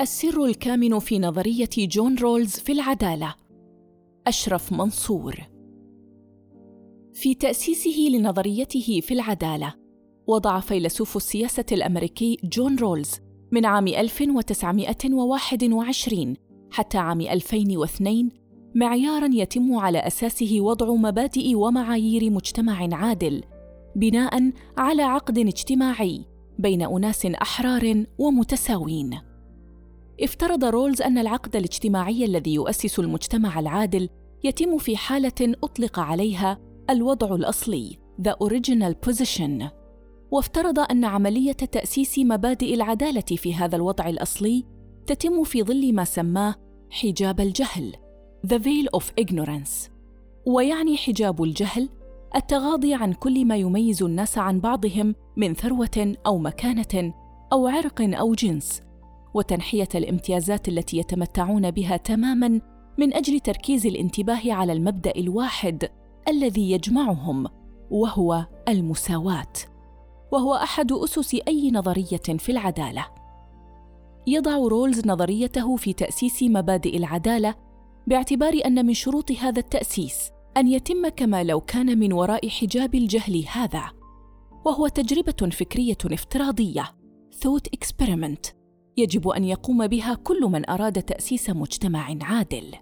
السر الكامن في نظرية جون رولز في العدالة. أشرف منصور. في تأسيسه لنظريته في العدالة وضع فيلسوف السياسة الأمريكي جون رولز من عام 1921 حتى عام 2002 معياراً يتم على أساسه وضع مبادئ ومعايير مجتمع عادل بناء على عقد اجتماعي بين أناس أحرار ومتساوين. افترض رولز أن العقد الاجتماعي الذي يؤسس المجتمع العادل يتم في حالة أطلق عليها الوضع الأصلي the original position. وافترض أن عملية تأسيس مبادئ العدالة في هذا الوضع الأصلي تتم في ظل ما سماه حجاب الجهل the veil of ignorance. ويعني حجاب الجهل التغاضي عن كل ما يميز الناس عن بعضهم من ثروة أو مكانة أو عرق أو جنس. وتنحية الامتيازات التي يتمتعون بها تماما من أجل تركيز الانتباه على المبدأ الواحد الذي يجمعهم وهو المساواة وهو أحد أسس أي نظرية في العدالة. يضع رولز نظريته في تأسيس مبادئ العدالة باعتبار أن من شروط هذا التأسيس أن يتم كما لو كان من وراء حجاب الجهل هذا وهو تجربة فكرية افتراضية thought experiment. يجب أن يقوم بها كل من أراد تأسيس مجتمع عادل.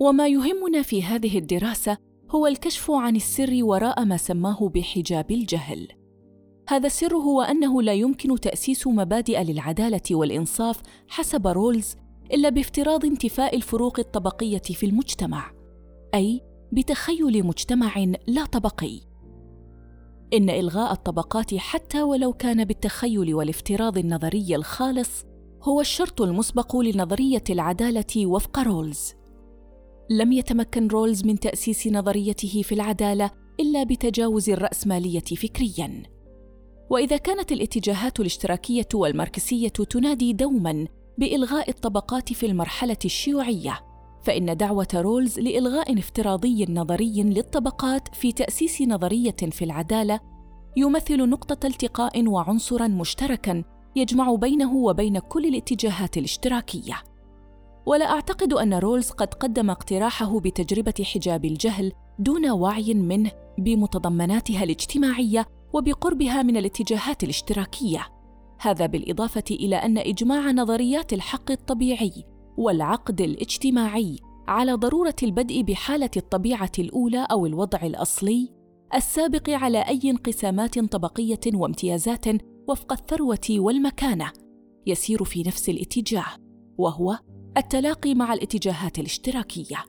وما يهمنا في هذه الدراسة هو الكشف عن السر وراء ما سماه بحجاب الجهل. هذا السر هو أنه لا يمكن تأسيس مبادئ للعدالة والإنصاف حسب رولز إلا بافتراض انتفاء الفروق الطبقية في المجتمع أي بتخيل مجتمع لا طبقي. إن إلغاء الطبقات حتى ولو كان بالتخيل والافتراض النظري الخالص هو الشرط المسبق لنظرية العدالة وفق رولز. لم يتمكن رولز من تأسيس نظريته في العدالة إلا بتجاوز الرأسمالية فكريا. وإذا كانت الاتجاهات الاشتراكية والماركسية تنادي دوما بإلغاء الطبقات في المرحلة الشيوعية فإن دعوة رولز لإلغاء افتراضي نظري للطبقات في تأسيس نظرية في العدالة يمثل نقطة التقاء وعنصرا مشتركا يجمع بينه وبين كل الاتجاهات الاشتراكية. ولا أعتقد أن رولز قد قدم اقتراحه بتجربة حجاب الجهل دون وعي منه بمتضمناتها الاجتماعية وبقربها من الاتجاهات الاشتراكية. هذا بالإضافة إلى أن إجماع نظريات الحق الطبيعي والعقد الاجتماعي على ضرورة البدء بحالة الطبيعة الأولى أو الوضع الأصلي السابق على أي انقسامات طبقية وامتيازات وفق الثروة والمكانة يسير في نفس الاتجاه وهو التلاقي مع الاتجاهات الاشتراكية.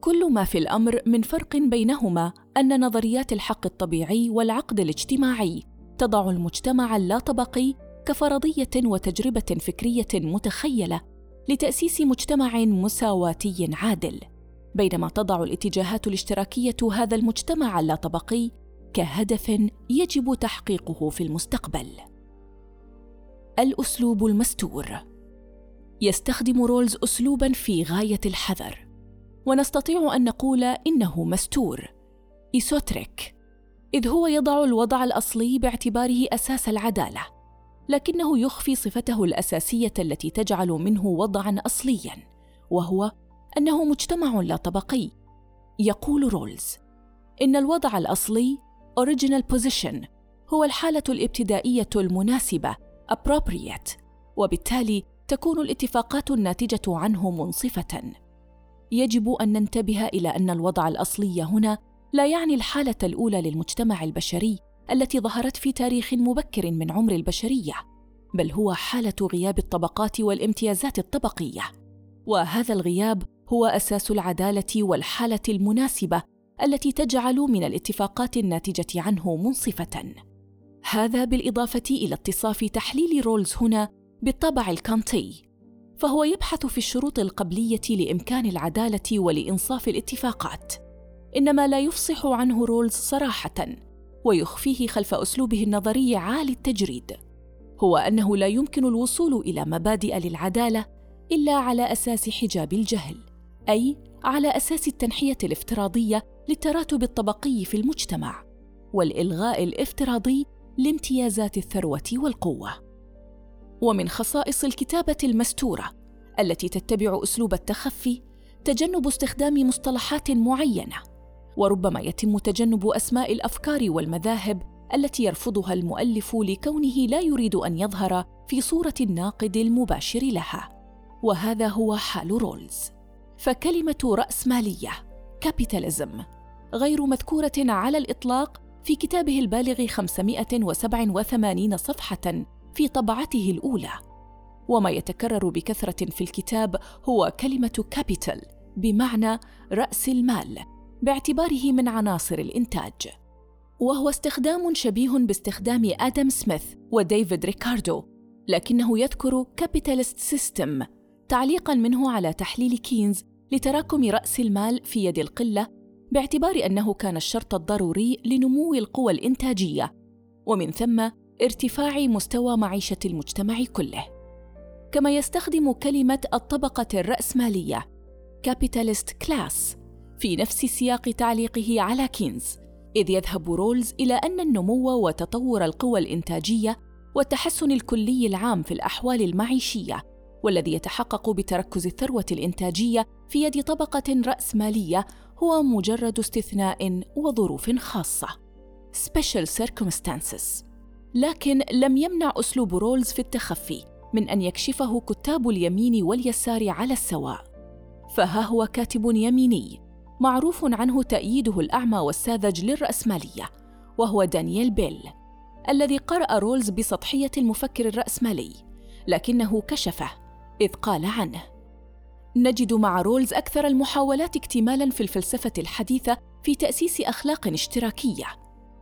كل ما في الأمر من فرق بينهما أن نظريات الحق الطبيعي والعقد الاجتماعي تضع المجتمع اللاطبقي كفرضية وتجربة فكرية متخيلة لتأسيس مجتمع مساواتي عادل بينما تضع الاتجاهات الاشتراكية هذا المجتمع اللاطبقي كهدف يجب تحقيقه في المستقبل. الأسلوب المستور. يستخدم رولز اسلوبا في غاية الحذر ونستطيع أن نقول إنه مستور. esoteric. إذ هو يضع الوضع الأصلي باعتباره أساس العدالة. لكنه يخفي صفته الأساسية التي تجعل منه وضعا أصليا وهو أنه مجتمع لا طبقي. يقول رولز إن الوضع الأصلي original position هو الحالة الابتدائية المناسبة appropriate وبالتالي تكون الاتفاقات الناتجة عنه منصفة. يجب أن ننتبه إلى أن الوضع الأصلي هنا لا يعني الحالة الأولى للمجتمع البشري التي ظهرت في تاريخ مبكر من عمر البشرية بل هو حالة غياب الطبقات والامتيازات الطبقية. وهذا الغياب هو أساس العدالة والحالة المناسبة التي تجعل من الاتفاقات الناتجة عنه منصفة. هذا بالإضافة إلى اتصاف تحليل رولز هنا بالطابع الكانتي فهو يبحث في الشروط القبلية لإمكان العدالة ولإنصاف الاتفاقات. إنما لا يفصح عنه رولز صراحة. ويخفيه خلف أسلوبه النظري عالي التجريد. هو أنه لا يمكن الوصول إلى مبادئ للعدالة إلا على أساس حجاب الجهل أي على أساس التنحية الافتراضية للتراتب الطبقي في المجتمع والإلغاء الافتراضي لامتيازات الثروة والقوة. ومن خصائص الكتابة المستورة التي تتبع أسلوب التخفي تجنب استخدام مصطلحات معينة وربما يتم تجنب أسماء الأفكار والمذاهب التي يرفضها المؤلف لكونه لا يريد أن يظهر في صورة الناقد المباشر لها. وهذا هو حال رولز. فكلمة رأسمالية capitalism غير مذكورة على الإطلاق في كتابه البالغ 587 صفحة في طبعته الأولى. وما يتكرر بكثرة في الكتاب هو كلمة capital بمعنى رأس المال. باعتباره من عناصر الإنتاج وهو استخدام شبيه باستخدام آدم سميث وديفيد ريكاردو لكنه يذكر capitalist system تعليقا منه على تحليل كينز لتراكم رأس المال في يد القلة باعتبار أنه كان الشرط الضروري لنمو القوى الإنتاجية ومن ثم ارتفاع مستوى معيشة المجتمع كله. كما يستخدم كلمة الطبقة الرأسمالية capitalist class في نفس سياق تعليقه على كينز إذ يذهب رولز إلى أن النمو وتطور القوى الإنتاجية والتحسن الكلي العام في الأحوال المعيشية والذي يتحقق بتركز الثروة الإنتاجية في يد طبقة رأسمالية هو مجرد استثناء وظروف خاصة. Special circumstances. لكن لم يمنع أسلوب رولز في التخفي من أن يكشفه كتاب اليمين واليسار على السواء. فها هو كاتب يميني. معروف عنه تأييده الأعمى والساذج للرأسمالية وهو دانييل بيل الذي قرأ رولز بسطحية المفكر الرأسمالي لكنه كشفه إذ قال عنه نجد مع رولز أكثر المحاولات اكتمالا في الفلسفة الحديثة في تأسيس أخلاق اشتراكية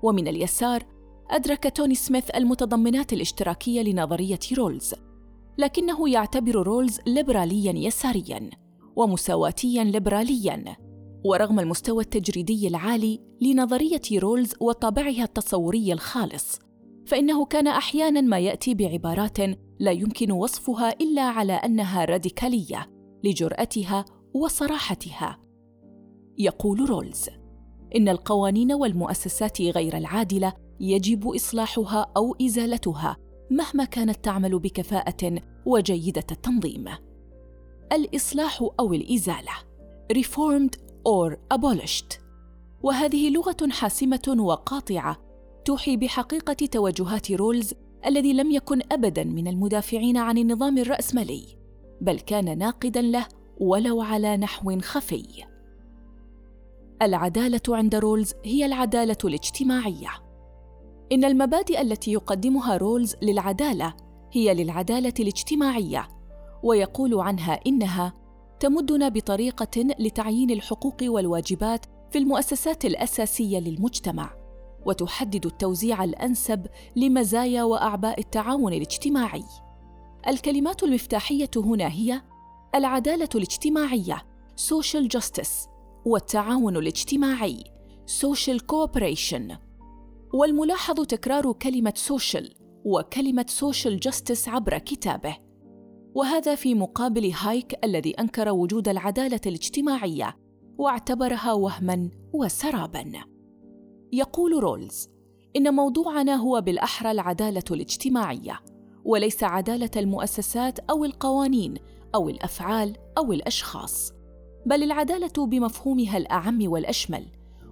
ومن اليسار أدرك توني سميث المتضمنات الاشتراكية لنظرية رولز لكنه يعتبر رولز ليبراليا يساريا ومساواتيا ليبراليا. ورغم المستوى التجريدي العالي لنظرية رولز وطابعها التصوري الخالص فإنه كان أحيانا ما يأتي بعبارات لا يمكن وصفها إلا على أنها راديكالية لجرأتها وصراحتها. يقول رولز إن القوانين والمؤسسات غير العادلة يجب إصلاحها أو إزالتها مهما كانت تعمل بكفاءة وجيدة التنظيم. الإصلاح أو الإزالة reformed or abolished. وهذه لغة حاسمة وقاطعة توحي بحقيقة توجهات رولز الذي لم يكن ابدا من المدافعين عن النظام الرأسمالي بل كان ناقدا له ولو على نحو خفي. العدالة عند رولز هي العدالة الاجتماعية. إن المبادئ التي يقدمها رولز للعدالة هي للعدالة الاجتماعية ويقول عنها إنها تمدنا بطريقة لتعيين الحقوق والواجبات في المؤسسات الأساسية للمجتمع وتحدد التوزيع الأنسب لمزايا وأعباء التعاون الاجتماعي. الكلمات المفتاحية هنا هي العدالة الاجتماعية social justice والتعاون الاجتماعي social cooperation. والملاحظ تكرار كلمة social وكلمة social justice عبر كتابه. وهذا في مقابل هايك الذي أنكر وجود العدالة الاجتماعية واعتبرها وهما وسرابا. يقول رولز إن موضوعنا هو بالأحرى العدالة الاجتماعية وليس عدالة المؤسسات أو القوانين أو الأفعال أو الأشخاص بل العدالة بمفهومها الأعم والأشمل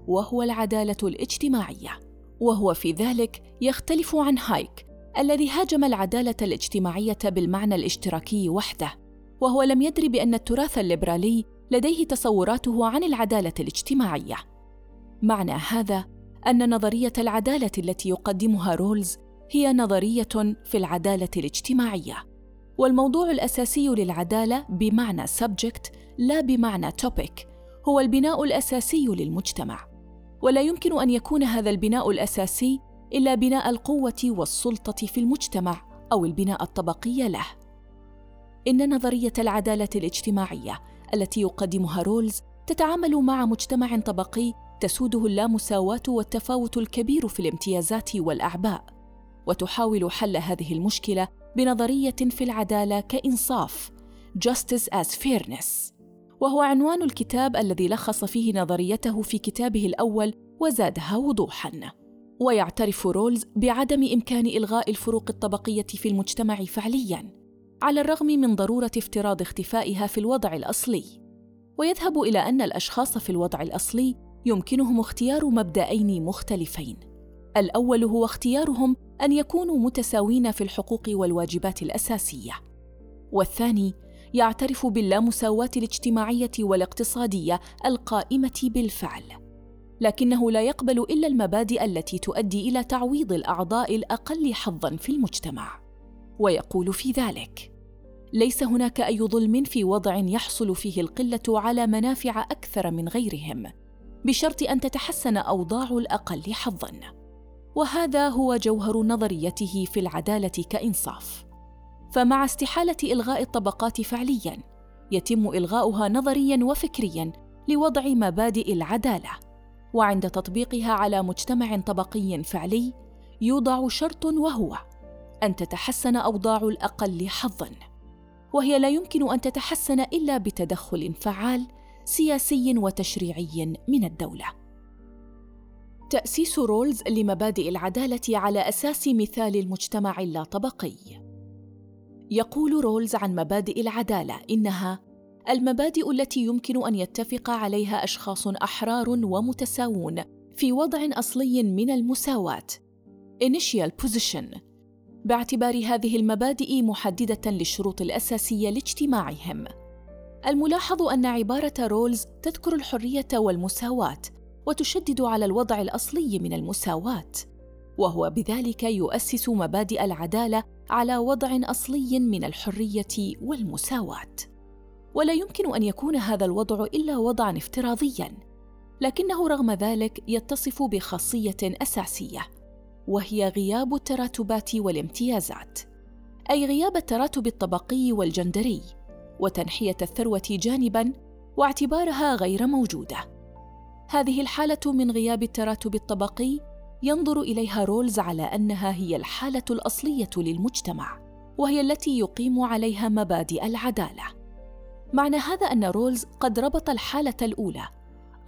وهو العدالة الاجتماعية وهو في ذلك يختلف عن هايك. الذي هاجم العدالة الاجتماعية بالمعنى الاشتراكي وحده وهو لم يدر بأن التراث الليبرالي لديه تصوراته عن العدالة الاجتماعية. معنى هذا أن نظرية العدالة التي يقدمها رولز هي نظرية في العدالة الاجتماعية والموضوع الأساسي للعدالة بمعنى subject لا بمعنى topic هو البناء الأساسي للمجتمع. ولا يمكن أن يكون هذا البناء الأساسي إلا بناء القوة والسلطة في المجتمع أو البناء الطبقي له. إن نظرية العدالة الاجتماعية التي يقدمها رولز تتعامل مع مجتمع طبقي تسوده اللامساواة والتفاوت الكبير في الامتيازات والأعباء وتحاول حل هذه المشكلة بنظرية في العدالة كإنصاف justice as fairness. وهو عنوان الكتاب الذي لخص فيه نظريته في كتابه الأول وزادها وضوحا. ويعترف رولز بعدم إمكان إلغاء الفروق الطبقية في المجتمع فعلياً على الرغم من ضرورة افتراض اختفائها في الوضع الأصلي. ويذهب إلى أن الأشخاص في الوضع الأصلي يمكنهم اختيار مبدأين مختلفين. الأول هو اختيارهم أن يكونوا متساوين في الحقوق والواجبات الأساسية. والثاني يعترف باللامساواة الاجتماعية والاقتصادية القائمة بالفعل. لكنه لا يقبل إلا المبادئ التي تؤدي إلى تعويض الأعضاء الأقل حظاً في المجتمع. ويقول في ذلك ليس هناك أي ظلم في وضع يحصل فيه القلة على منافع أكثر من غيرهم بشرط أن تتحسن أوضاع الأقل حظا. وهذا هو جوهر نظريته في العدالة كإنصاف. فمع استحالة إلغاء الطبقات فعليا يتم إلغاؤها نظريا وفكريا لوضع مبادئ العدالة وعند تطبيقها على مجتمع طبقي فعلي يوضع شرط وهو أن تتحسن أوضاع الأقل حظا. وهي لا يمكن أن تتحسن إلا بتدخل فعال سياسي وتشريعي من الدولة. تأسيس رولز لمبادئ العدالة على أساس مثال المجتمع اللاطبقي يقول رولز عن مبادئ العدالة إنها المبادئ التي يمكن أن يتفق عليها أشخاص أحرار ومتساوون في وضع أصلي من المساواة. Initial position. باعتبار هذه المبادئ محددة للشروط الأساسية لاجتماعهم. الملاحظ أن عبارة رولز تذكر الحرية والمساواة وتشدد على الوضع الأصلي من المساواة وهو بذلك يؤسس مبادئ العدالة على وضع أصلي من الحرية والمساواة. ولا يمكن أن يكون هذا الوضع إلا وضعا افتراضيا لكنه رغم ذلك يتصف بخاصية أساسية وهي غياب التراتبات والامتيازات أي غياب التراتب الطبقي والجندري وتنحية الثروة جانبا واعتبارها غير موجودة. هذه الحالة من غياب التراتب الطبقي ينظر إليها رولز على أنها هي الحالة الأصلية للمجتمع وهي التي يقيم عليها مبادئ العدالة. معنى هذا أن رولز قد ربط الحالة الأولى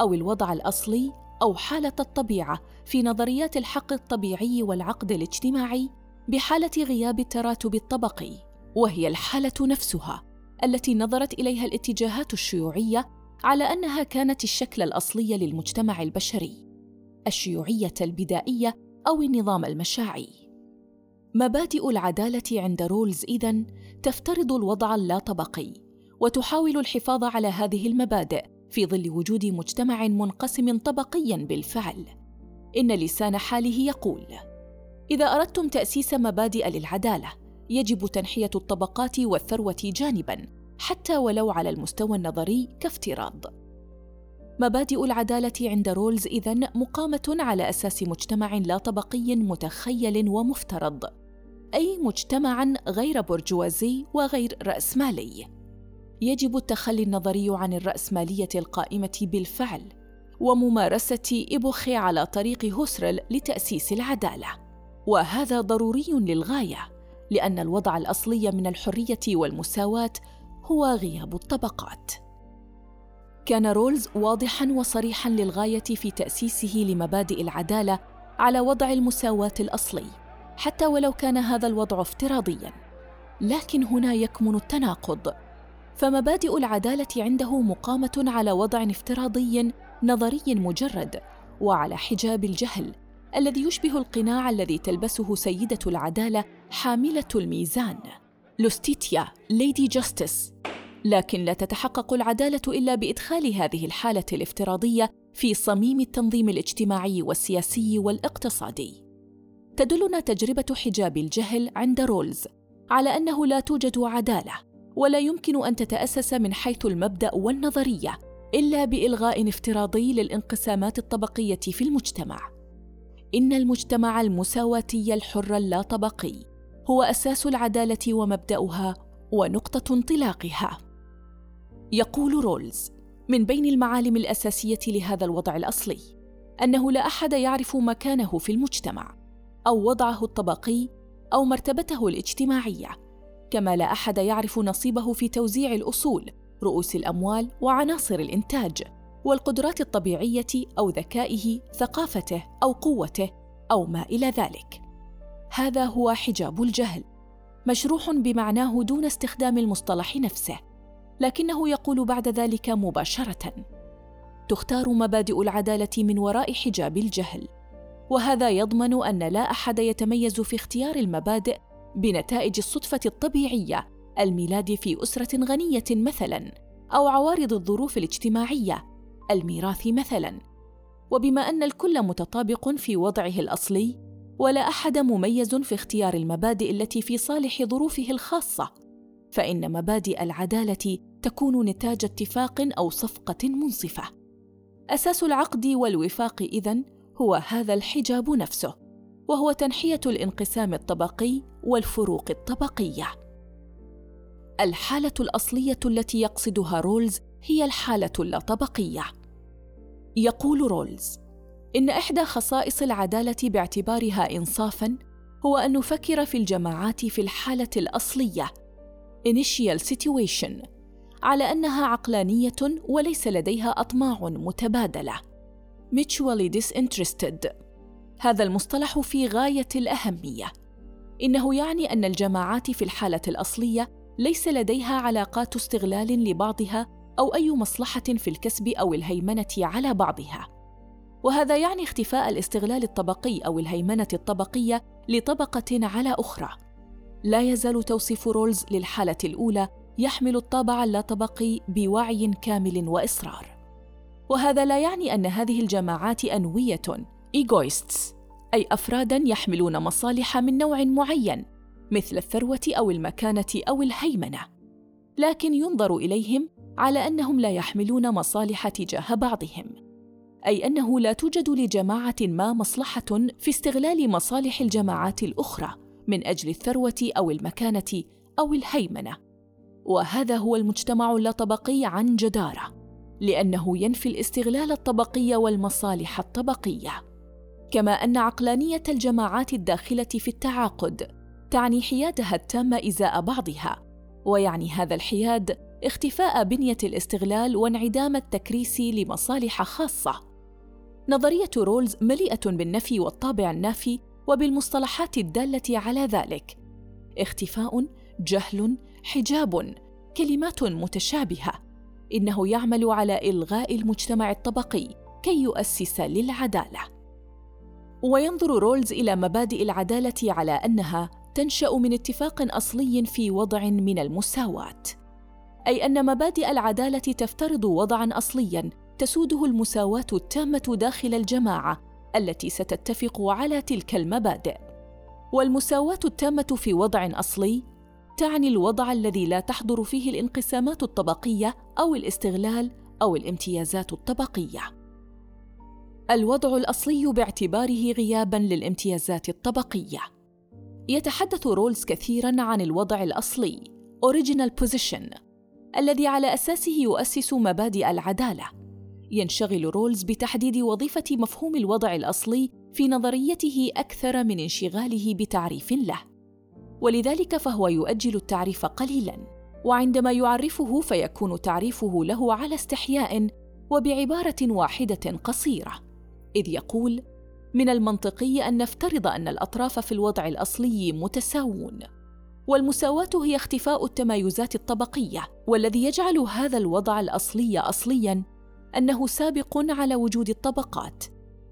أو الوضع الأصلي أو حالة الطبيعة في نظريات الحق الطبيعي والعقد الاجتماعي بحالة غياب التراتب الطبقي وهي الحالة نفسها التي نظرت إليها الاتجاهات الشيوعية على أنها كانت الشكل الأصلي للمجتمع البشري الشيوعية البدائية أو النظام المشاعي. مبادئ العدالة عند رولز إذن تفترض الوضع اللاطبقي وتحاول الحفاظ على هذه المبادئ في ظل وجود مجتمع منقسم طبقيا بالفعل. إن لسان حاله يقول إذا أردتم تأسيس مبادئ للعدالة يجب تنحية الطبقات والثروة جانبا حتى ولو على المستوى النظري كافتراض. مبادئ العدالة عند رولز إذن مقامة على أساس مجتمع لا طبقي متخيل ومفترض أي مجتمع غير برجوازي وغير رأسمالي. يجب التخلي النظري عن الرأسمالية القائمة بالفعل وممارسة إبوخي على طريق هوسرل لتأسيس العدالة. وهذا ضروري للغاية لأن الوضع الأصلي من الحرية والمساواة هو غياب الطبقات. كان رولز واضحا وصريحا للغاية في تأسيسه لمبادئ العدالة على وضع المساواة الأصلي حتى ولو كان هذا الوضع افتراضيا. لكن هنا يكمن التناقض. فمبادئ العدالة عنده مقامة على وضع افتراضي نظري مجرد وعلى حجاب الجهل الذي يشبه القناع الذي تلبسه سيدة العدالة حاملة الميزان Iustitia Lady Justice لكن لا تتحقق العدالة إلا بإدخال هذه الحالة الافتراضية في صميم التنظيم الاجتماعي والسياسي والاقتصادي. تدلنا تجربة حجاب الجهل عند رولز على أنه لا توجد عدالة. ولا يمكن أن تتأسس من حيث المبدأ والنظرية إلا بإلغاء افتراضي للانقسامات الطبقية في المجتمع. إن المجتمع المساواتي الحر اللاطبقي هو أساس العدالة ومبدأها ونقطة انطلاقها. يقول رولز من بين المعالم الأساسية لهذا الوضع الأصلي أنه لا أحد يعرف مكانه في المجتمع أو وضعه الطبقي أو مرتبته الاجتماعية. كما لا أحد يعرف نصيبه في توزيع الأصول رؤوس الأموال وعناصر الإنتاج والقدرات الطبيعية أو ذكائه ثقافته أو قوته أو ما إلى ذلك. هذا هو حجاب الجهل مشروح بمعناه دون استخدام المصطلح نفسه لكنه يقول بعد ذلك مباشرة. تختار مبادئ العدالة من وراء حجاب الجهل وهذا يضمن أن لا أحد يتميز في اختيار المبادئ بنتائج الصدفة الطبيعية الميلاد في أسرة غنية مثلا أو عوارض الظروف الاجتماعية الميراث مثلا. وبما أن الكل متطابق في وضعه الأصلي ولا أحد مميز في اختيار المبادئ التي في صالح ظروفه الخاصة فإن مبادئ العدالة تكون نتاج اتفاق أو صفقة منصفة. أساس العقد والوفاق إذن هو هذا الحجاب نفسه وهو تنحية الانقسام الطبقي والفروق الطبقية. الحالة الأصلية التي يقصدها رولز هي الحالة اللاطبقية. يقول رولز إن إحدى خصائص العدالة باعتبارها انصافا هو أن نفكر في الجماعات في الحالة الأصلية initial situation على أنها عقلانية وليس لديها أطماع متبادلة. Mutually disinterested. هذا المصطلح في غاية الأهمية. إنه يعني أن الجماعات في الحالة الأصلية ليس لديها علاقات استغلال لبعضها أو أي مصلحة في الكسب أو الهيمنة على بعضها. وهذا يعني اختفاء الاستغلال الطبقي أو الهيمنة الطبقية لطبقة على أخرى. لا يزال توصيف رولز للحالة الأولى يحمل الطابع اللاطبقي بوعي كامل وإصرار. وهذا لا يعني أن هذه الجماعات أنوية egoists أي أفرادا يحملون مصالح من نوع معين مثل الثروة أو المكانة أو الهيمنة. لكن ينظر إليهم على أنهم لا يحملون مصالح تجاه بعضهم. أي أنه لا توجد لجماعة ما مصلحة في استغلال مصالح الجماعات الأخرى من أجل الثروة أو المكانة أو الهيمنة. وهذا هو المجتمع اللطبقي عن جدارة لأنه ينفي الاستغلال الطبقي والمصالح الطبقية. كما أن عقلانية الجماعات الداخلة في التعاقد تعني حيادها التام إزاء بعضها ويعني هذا الحياد اختفاء بنية الاستغلال وانعدام التكريس لمصالح خاصة. نظرية رولز مليئة بالنفي والطابع النافي وبالمصطلحات الدالة على ذلك. اختفاء جهل حجاب كلمات متشابهة. إنه يعمل على إلغاء المجتمع الطبقي كي يؤسس للعدالة. وينظر رولز إلى مبادئ العدالة على أنها تنشأ من اتفاق أصلي في وضع من المساواة. أي أن مبادئ العدالة تفترض وضعا اصليا تسوده المساواة التامة داخل الجماعة التي ستتفق على تلك المبادئ. والمساواة التامة في وضع أصلي تعني الوضع الذي لا تحضر فيه الانقسامات الطبقية أو الاستغلال أو الامتيازات الطبقية. الوضع الأصلي باعتباره غيابا للامتيازات الطبقية. يتحدث رولز كثيرا عن الوضع الأصلي original position الذي على أساسه يؤسس مبادئ العدالة. ينشغل رولز بتحديد وظيفة مفهوم الوضع الأصلي في نظريته أكثر من انشغاله بتعريف له. ولذلك فهو يؤجل التعريف قليلا وعندما يعرفه فيكون تعريفه له على استحياء وبعبارة واحدة قصيرة. إذ يقول من المنطقي أن نفترض أن الأطراف في الوضع الأصلي متساوون والمساواة هي اختفاء التمايزات الطبقية والذي يجعل هذا الوضع الأصلي اصليا أنه سابق على وجود الطبقات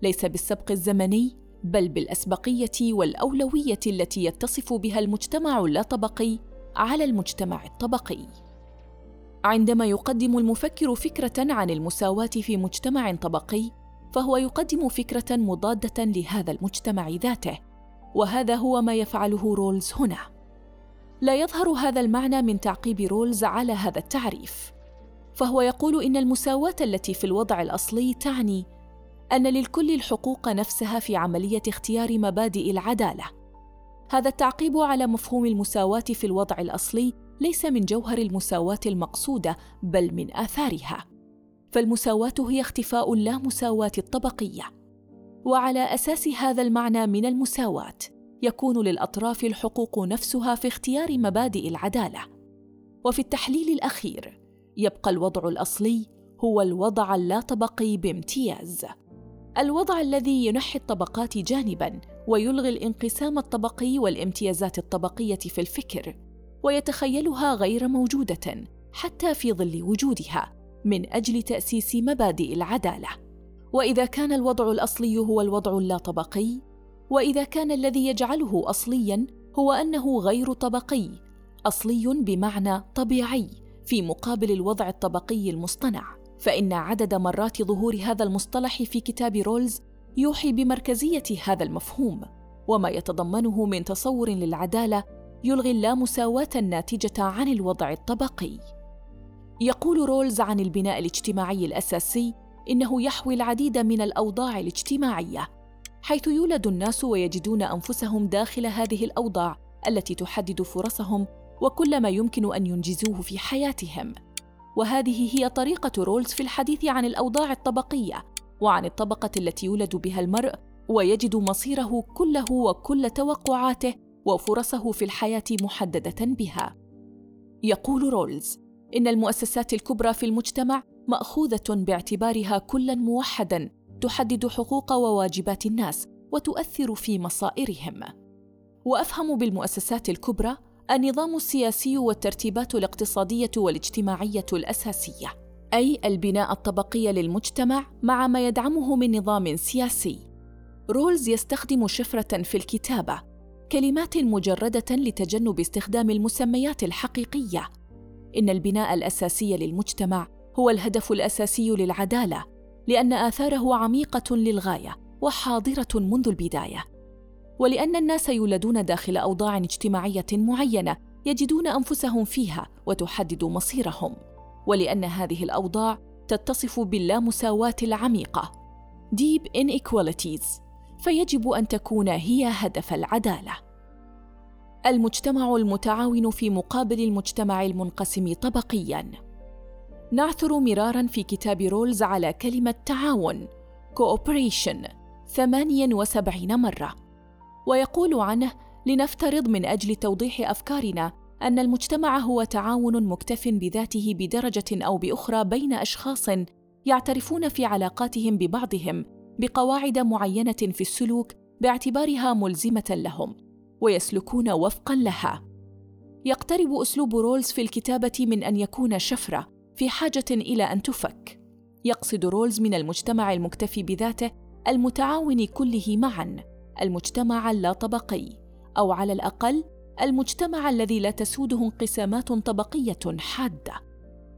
ليس بالسبق الزمني بل بالأسبقية والأولوية التي يتصف بها المجتمع اللاطبقي على المجتمع الطبقي. عندما يقدم المفكر فكرة عن المساواة في مجتمع طبقي فهو يقدم فكرة مضادة لهذا المجتمع ذاته وهذا هو ما يفعله رولز هنا. لا يظهر هذا المعنى من تعقيب رولز على هذا التعريف فهو يقول إن المساواة التي في الوضع الأصلي تعني أن للكل الحقوق نفسها في عملية اختيار مبادئ العدالة. هذا التعقيب على مفهوم المساواة في الوضع الأصلي ليس من جوهر المساواة المقصودة بل من آثارها. فالمساواة هي اختفاء اللامساواة الطبقية. وعلى أساس هذا المعنى من المساواة يكون للأطراف الحقوق نفسها في اختيار مبادئ العدالة. وفي التحليل الأخير يبقى الوضع الأصلي هو الوضع اللاطبقي بامتياز. الوضع الذي ينحي الطبقات جانبا ويلغي الانقسام الطبقي والامتيازات الطبقية في الفكر ويتخيلها غير موجودة حتى في ظل وجودها. من أجل تأسيس مبادئ العدالة. وإذا كان الوضع الأصلي هو الوضع اللا طبقي وإذا كان الذي يجعله اصليا هو أنه غير طبقي أصلي بمعنى طبيعي في مقابل الوضع الطبقي المصطنع. فإن عدد مرات ظهور هذا المصطلح في كتاب رولز يوحي بمركزية هذا المفهوم وما يتضمنه من تصور للعدالة يلغي اللامساواة الناتجة عن الوضع الطبقي. يقول رولز عن البناء الاجتماعي الأساسي إنه يحوي العديد من الأوضاع الاجتماعية حيث يولد الناس ويجدون أنفسهم داخل هذه الأوضاع التي تحدد فرصهم وكل ما يمكن أن ينجزوه في حياتهم. وهذه هي طريقة رولز في الحديث عن الأوضاع الطبقية وعن الطبقة التي يولد بها المرء ويجد مصيره كله وكل توقعاته وفرصه في الحياة محددة بها. يقول رولز إن المؤسسات الكبرى في المجتمع مأخوذة باعتبارها كلا موحدا تحدد حقوق وواجبات الناس وتؤثر في مصائرهم. وأفهم بالمؤسسات الكبرى النظام السياسي والترتيبات الاقتصادية والاجتماعية الأساسية أي البناء الطبقي للمجتمع مع ما يدعمه من نظام سياسي. رولز يستخدم شفرة في الكتابة كلمات مجردة لتجنب استخدام المسميات الحقيقية إن البناء الأساسي للمجتمع هو الهدف الأساسي للعدالة لأن آثاره عميقة للغاية وحاضرة منذ البداية. ولأن الناس يولدون داخل أوضاع اجتماعية معينة يجدون أنفسهم فيها وتحدد مصيرهم. ولأن هذه الأوضاع تتصف باللامساواة العميقة deep inequalities فيجب أن تكون هي هدف العدالة. المجتمع المتعاون في مقابل المجتمع المنقسم طبقيا. نعثر مرارا في كتاب رولز على كلمة تعاون cooperation 78 مرة. ويقول عنه لنفترض من أجل توضيح أفكارنا أن المجتمع هو تعاون مكتف بذاته بدرجة أو بأخرى بين أشخاص يعترفون في علاقاتهم ببعضهم بقواعد معينة في السلوك باعتبارها ملزمة لهم. ويسلكون وفقا لها. يقترب أسلوب رولز في الكتابة من أن يكون شفرة في حاجة إلى أن تفك. يقصد رولز من المجتمع المكتفي بذاته المتعاون كله معا المجتمع اللا طبقي أو على الأقل المجتمع الذي لا تسوده انقسامات طبقية حادة.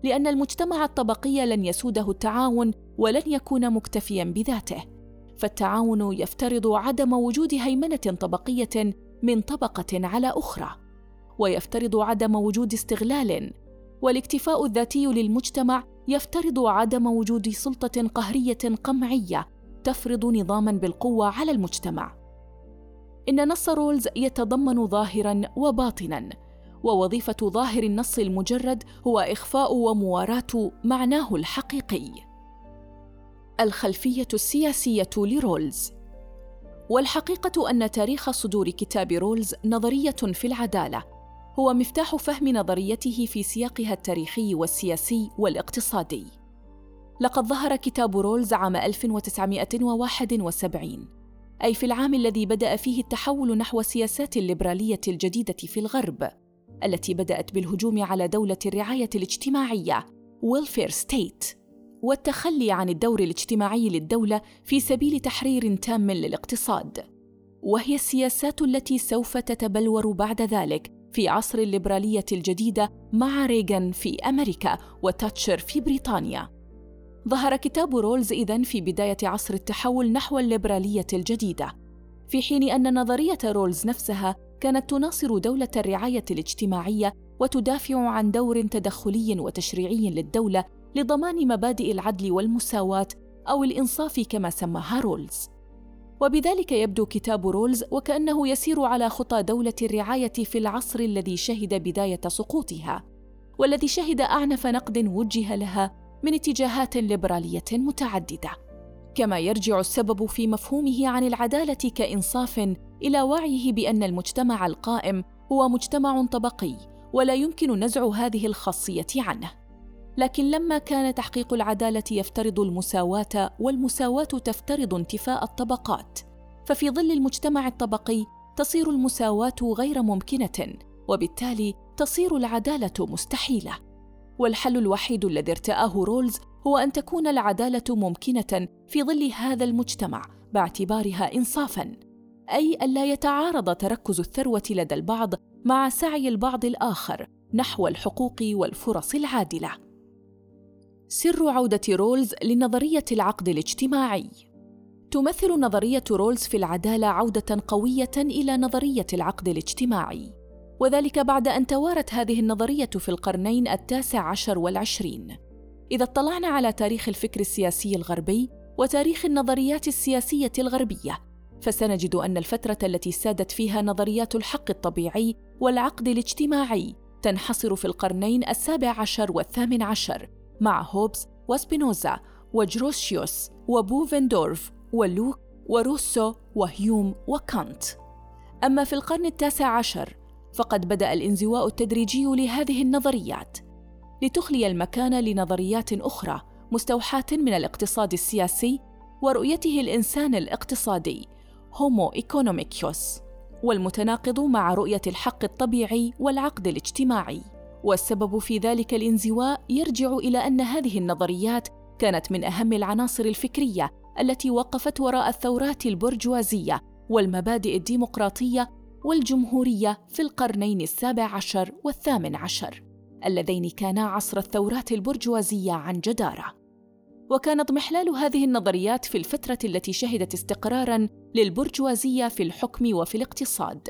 لأن المجتمع الطبقي لن يسوده التعاون ولن يكون مكتفيا بذاته. فالتعاون يفترض عدم وجود هيمنة طبقية من طبقة على أخرى ويفترض عدم وجود استغلال والاكتفاء الذاتي للمجتمع يفترض عدم وجود سلطة قهرية قمعية تفرض نظاما بالقوة على المجتمع. إن نص رولز يتضمن ظاهرا وباطنا ووظيفة ظاهر النص المجرد هو إخفاء ومواراة معناه الحقيقي. الخلفية السياسية لرولز والحقيقة أن تاريخ صدور كتاب رولز نظرية في العدالة هو مفتاح فهم نظريته في سياقها التاريخي والسياسي والاقتصادي. لقد ظهر كتاب رولز عام 1971 أي في العام الذي بدأ فيه التحول نحو السياسات الليبرالية الجديدة في الغرب التي بدأت بالهجوم على دولة الرعاية الاجتماعية welfare state والتخلي عن الدور الاجتماعي للدولة في سبيل تحرير تام للاقتصاد. وهي السياسات التي سوف تتبلور بعد ذلك في عصر الليبرالية الجديدة مع ريغان في أمريكا وتاتشر في بريطانيا. ظهر كتاب رولز إذن في بداية عصر التحول نحو الليبرالية الجديدة في حين أن نظرية رولز نفسها كانت تناصر دولة الرعاية الاجتماعية وتدافع عن دور تدخلي وتشريعي للدولة لضمان مبادئ العدل والمساواة أو الإنصاف كما سماها رولز. وبذلك يبدو كتاب رولز وكأنه يسير على خطى دولة الرعاية في العصر الذي شهد بداية سقوطها، والذي شهد أعنف نقد وجه لها من اتجاهات ليبرالية متعددة. كما يرجع السبب في مفهومه عن العدالة كإنصاف إلى وعيه بأن المجتمع القائم هو مجتمع طبقي ولا يمكن نزع هذه الخاصية عنه. لكن لما كان تحقيق العدالة يفترض المساواة والمساواة تفترض انتفاء الطبقات. ففي ظل المجتمع الطبقي تصير المساواة غير ممكنة وبالتالي تصير العدالة مستحيلة. والحل الوحيد الذي ارتآه رولز هو أن تكون العدالة ممكنة في ظل هذا المجتمع باعتبارها إنصافاً. أي ألا يتعارض تركز الثروة لدى البعض مع سعي البعض الآخر نحو الحقوق والفرص العادلة. سر عودة رولز لنظرية العقد الاجتماعي. تمثل نظرية رولز في العدالة عودة قوية إلى نظرية العقد الاجتماعي، وذلك بعد أن توارت هذه النظرية في القرنين التاسع عشر والعشرين. إذا اطلعنا على تاريخ الفكر السياسي الغربي وتاريخ النظريات السياسية الغربية، فسنجد أن الفترة التي سادت فيها نظريات الحق الطبيعي والعقد الاجتماعي تنحصر في القرنين السابع عشر والثامن عشر. مع هوبز وسبينوزا وجروسيوس وبوفندورف ولوك وروسو وهيوم وكانت. أما في القرن التاسع عشر فقد بدأ الانزواء التدريجي لهذه النظريات لتخلي المكان لنظريات أخرى مستوحاة من الاقتصاد السياسي ورؤيته الإنسان الاقتصادي هومو إيكونوميكيوس والمتناقض مع رؤية الحق الطبيعي والعقد الاجتماعي. والسبب في ذلك الانزواء يرجع إلى أن هذه النظريات كانت من أهم العناصر الفكرية التي وقفت وراء الثورات البرجوازية والمبادئ الديمقراطية والجمهورية في القرنين السابع عشر والثامن عشر اللذين كانا عصر الثورات البرجوازية عن جدارة. وكان اضمحلال هذه النظريات في الفترة التي شهدت استقراراً للبرجوازية في الحكم وفي الاقتصاد،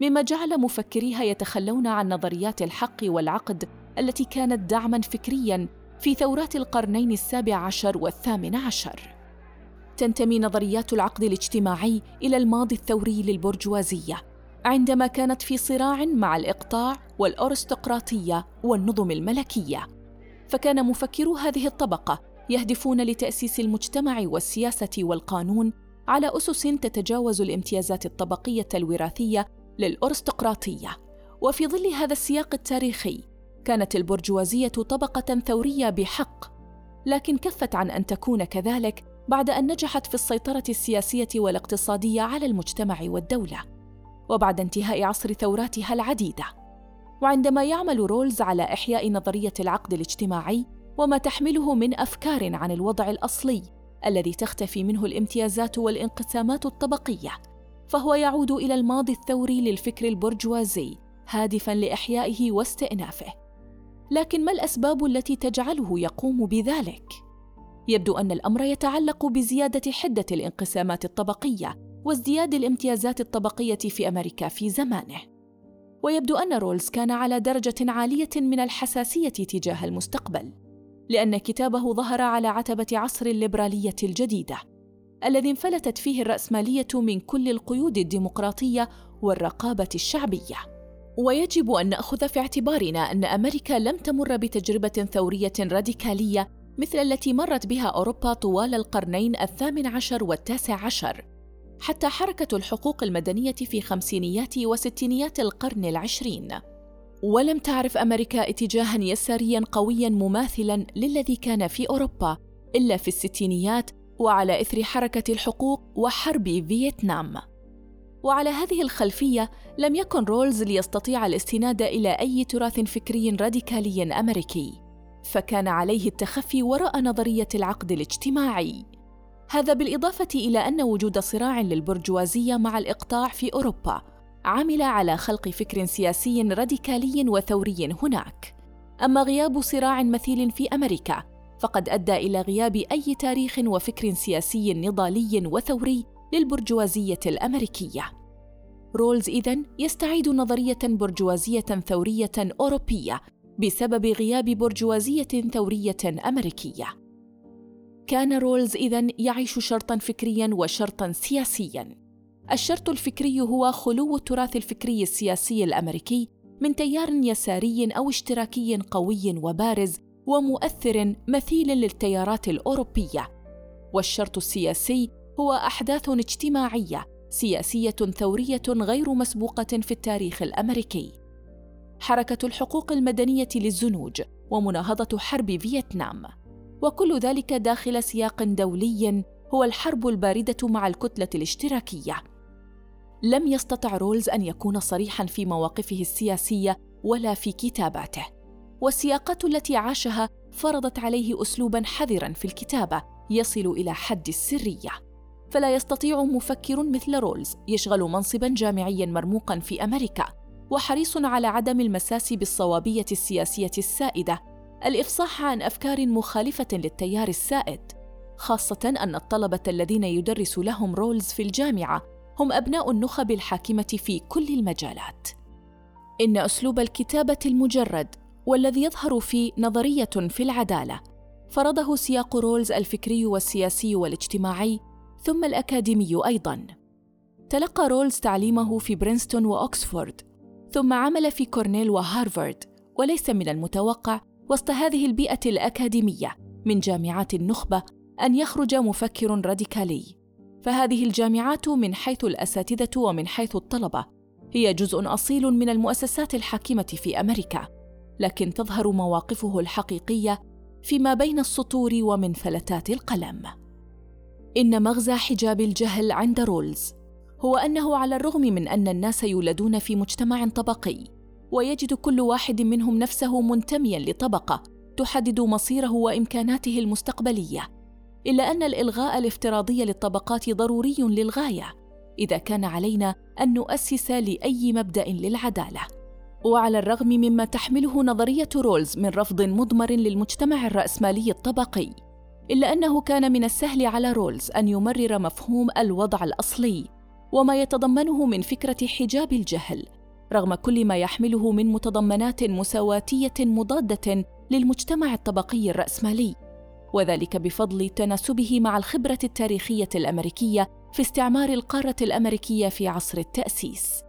مما جعل مفكريها يتخلون عن نظريات الحق والعقد التي كانت دعماً فكرياً في ثورات القرنين السابع عشر والثامن عشر. تنتمي نظريات العقد الاجتماعي إلى الماضي الثوري للبرجوازية، عندما كانت في صراع مع الإقطاع والأرستقراطية والنظم الملكية. فكان مفكرو هذه الطبقة يهدفون لتأسيس المجتمع والسياسة والقانون على أسس تتجاوز الامتيازات الطبقية الوراثية للأرستقراطية. وفي ظل هذا السياق التاريخي كانت البرجوازية طبقة ثورية بحق لكن كفت عن أن تكون كذلك بعد أن نجحت في السيطرة السياسية والاقتصادية على المجتمع والدولة وبعد انتهاء عصر ثوراتها العديدة. وعندما يعمل رولز على إحياء نظرية العقد الاجتماعي وما تحمله من أفكار عن الوضع الأصلي الذي تختفي منه الامتيازات والانقسامات الطبقية فهو يعود إلى الماضي الثوري للفكر البرجوازي هادفا لإحيائه واستئنافه. لكن ما الأسباب التي تجعله يقوم بذلك؟ يبدو أن الأمر يتعلق بزيادة حدة الانقسامات الطبقية وازدياد الامتيازات الطبقية في أمريكا في زمانه. ويبدو أن رولز كان على درجة عالية من الحساسية تجاه المستقبل لأن كتابه ظهر على عتبة عصر الليبرالية الجديدة. الذي انفلتت فيه الرأسمالية من كل القيود الديمقراطية والرقابة الشعبية. ويجب أن نأخذ في اعتبارنا أن أمريكا لم تمر بتجربة ثورية راديكالية مثل التي مرت بها أوروبا طوال القرنين الثامن عشر والتاسع عشر، حتى حركة الحقوق المدنية في خمسينيات وستينيات القرن العشرين. ولم تعرف أمريكا اتجاها يساريا قويا مماثلا للذي كان في أوروبا إلا في الستينيات وعلى إثر حركة الحقوق وحرب فيتنام. وعلى هذه الخلفية لم يكن رولز ليستطيع الاستناد إلى أي تراث فكري راديكالي أمريكي فكان عليه التخفي وراء نظرية العقد الاجتماعي. هذا بالإضافة إلى أن وجود صراع للبرجوازية مع الإقطاع في أوروبا عمل على خلق فكر سياسي راديكالي وثوري هناك. أما غياب صراع مثيل في أمريكا فقد أدى إلى غياب أي تاريخ وفكر سياسي نضالي وثوري للبرجوازية الأمريكية. رولز إذن يستعيد نظرية برجوازية ثورية أوروبية بسبب غياب برجوازية ثورية أمريكية. كان رولز إذن يعيش شرطا فكريا وشرطا سياسيا. الشرط الفكري هو خلو التراث الفكري السياسي الأمريكي من تيار يساري أو اشتراكي قوي وبارز ومؤثر مثيل للتيارات الأوروبية. والشرط السياسي هو أحداث اجتماعية سياسية ثورية غير مسبوقة في التاريخ الأمريكي. حركة الحقوق المدنية للزنوج ومناهضة حرب فيتنام. وكل ذلك داخل سياق دولي هو الحرب الباردة مع الكتلة الاشتراكية. لم يستطع رولز أن يكون صريحا في مواقفه السياسية ولا في كتاباته. والسياقات التي عاشها فرضت عليه اسلوبا حذرا في الكتابة يصل إلى حد السرية. فلا يستطيع مفكر مثل رولز يشغل منصبا جامعيا مرموقا في أمريكا وحريص على عدم المساس بالصوابية السياسية السائدة الإفصاح عن أفكار مخالفة للتيار السائد. خاصة أن الطلبة الذين يدرس لهم رولز في الجامعة هم أبناء النخب الحاكمة في كل المجالات. إن أسلوب الكتابة المجرد والذي يظهر في نظرية في العدالة. فرضه سياق رولز الفكري والسياسي والاجتماعي ثم الأكاديمي أيضا. تلقى رولز تعليمه في برينستون واوكسفورد ثم عمل في كورنيل وهارفارد وليس من المتوقع وسط هذه البيئة الأكاديمية من جامعات النخبة أن يخرج مفكر راديكالي. فهذه الجامعات من حيث الأساتذة ومن حيث الطلبة هي جزء أصيل من المؤسسات الحاكمة في أمريكا. لكن تظهر مواقفه الحقيقية فيما بين السطور ومن فلتات القلم. إن مغزى حجاب الجهل عند رولز هو أنه على الرغم من أن الناس يولدون في مجتمع طبقي ويجد كل واحد منهم نفسه منتميا لطبقة تحدد مصيره وإمكاناته المستقبلية إلا أن الإلغاء الافتراضي للطبقات ضروري للغاية إذا كان علينا أن نؤسس لأي مبدأ للعدالة. وعلى الرغم مما تحمله نظرية رولز من رفض مضمر للمجتمع الرأسمالي الطبقي إلا أنه كان من السهل على رولز أن يمرر مفهوم الوضع الأصلي وما يتضمنه من فكرة حجاب الجهل رغم كل ما يحمله من متضمنات مساواتية مضادة للمجتمع الطبقي الرأسمالي وذلك بفضل تناسبه مع الخبرة التاريخية الأمريكية في استعمار القارة الأمريكية في عصر التأسيس.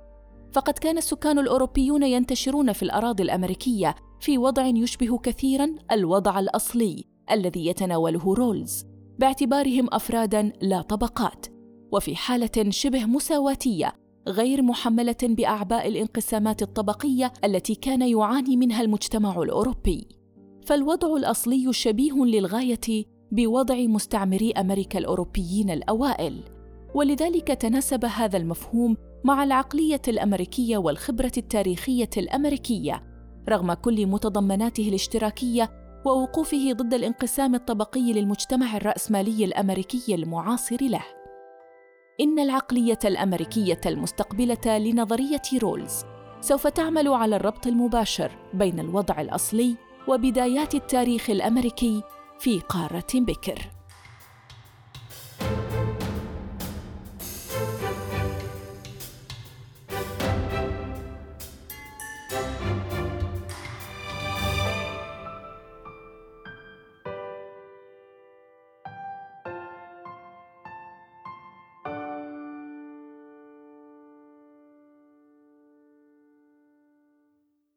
فقد كان السكان الأوروبيون ينتشرون في الأراضي الأمريكية في وضع يشبه كثيرا الوضع الأصلي الذي يتناوله رولز باعتبارهم افرادا لا طبقات. وفي حالة شبه مساواتية غير محملة بأعباء الانقسامات الطبقية التي كان يعاني منها المجتمع الأوروبي. فالوضع الأصلي شبيه للغاية بوضع مستعمري أمريكا الأوروبيين الأوائل. ولذلك تناسب هذا المفهوم مع العقلية الأمريكية والخبرة التاريخية الأمريكية رغم كل متضمناته الاشتراكية ووقوفه ضد الانقسام الطبقي للمجتمع الرأسمالي الأمريكي المعاصر له. إن العقلية الأمريكية المستقبلة لنظرية رولز سوف تعمل على الربط المباشر بين الوضع الأصلي وبدايات التاريخ الأمريكي في قارة بكر.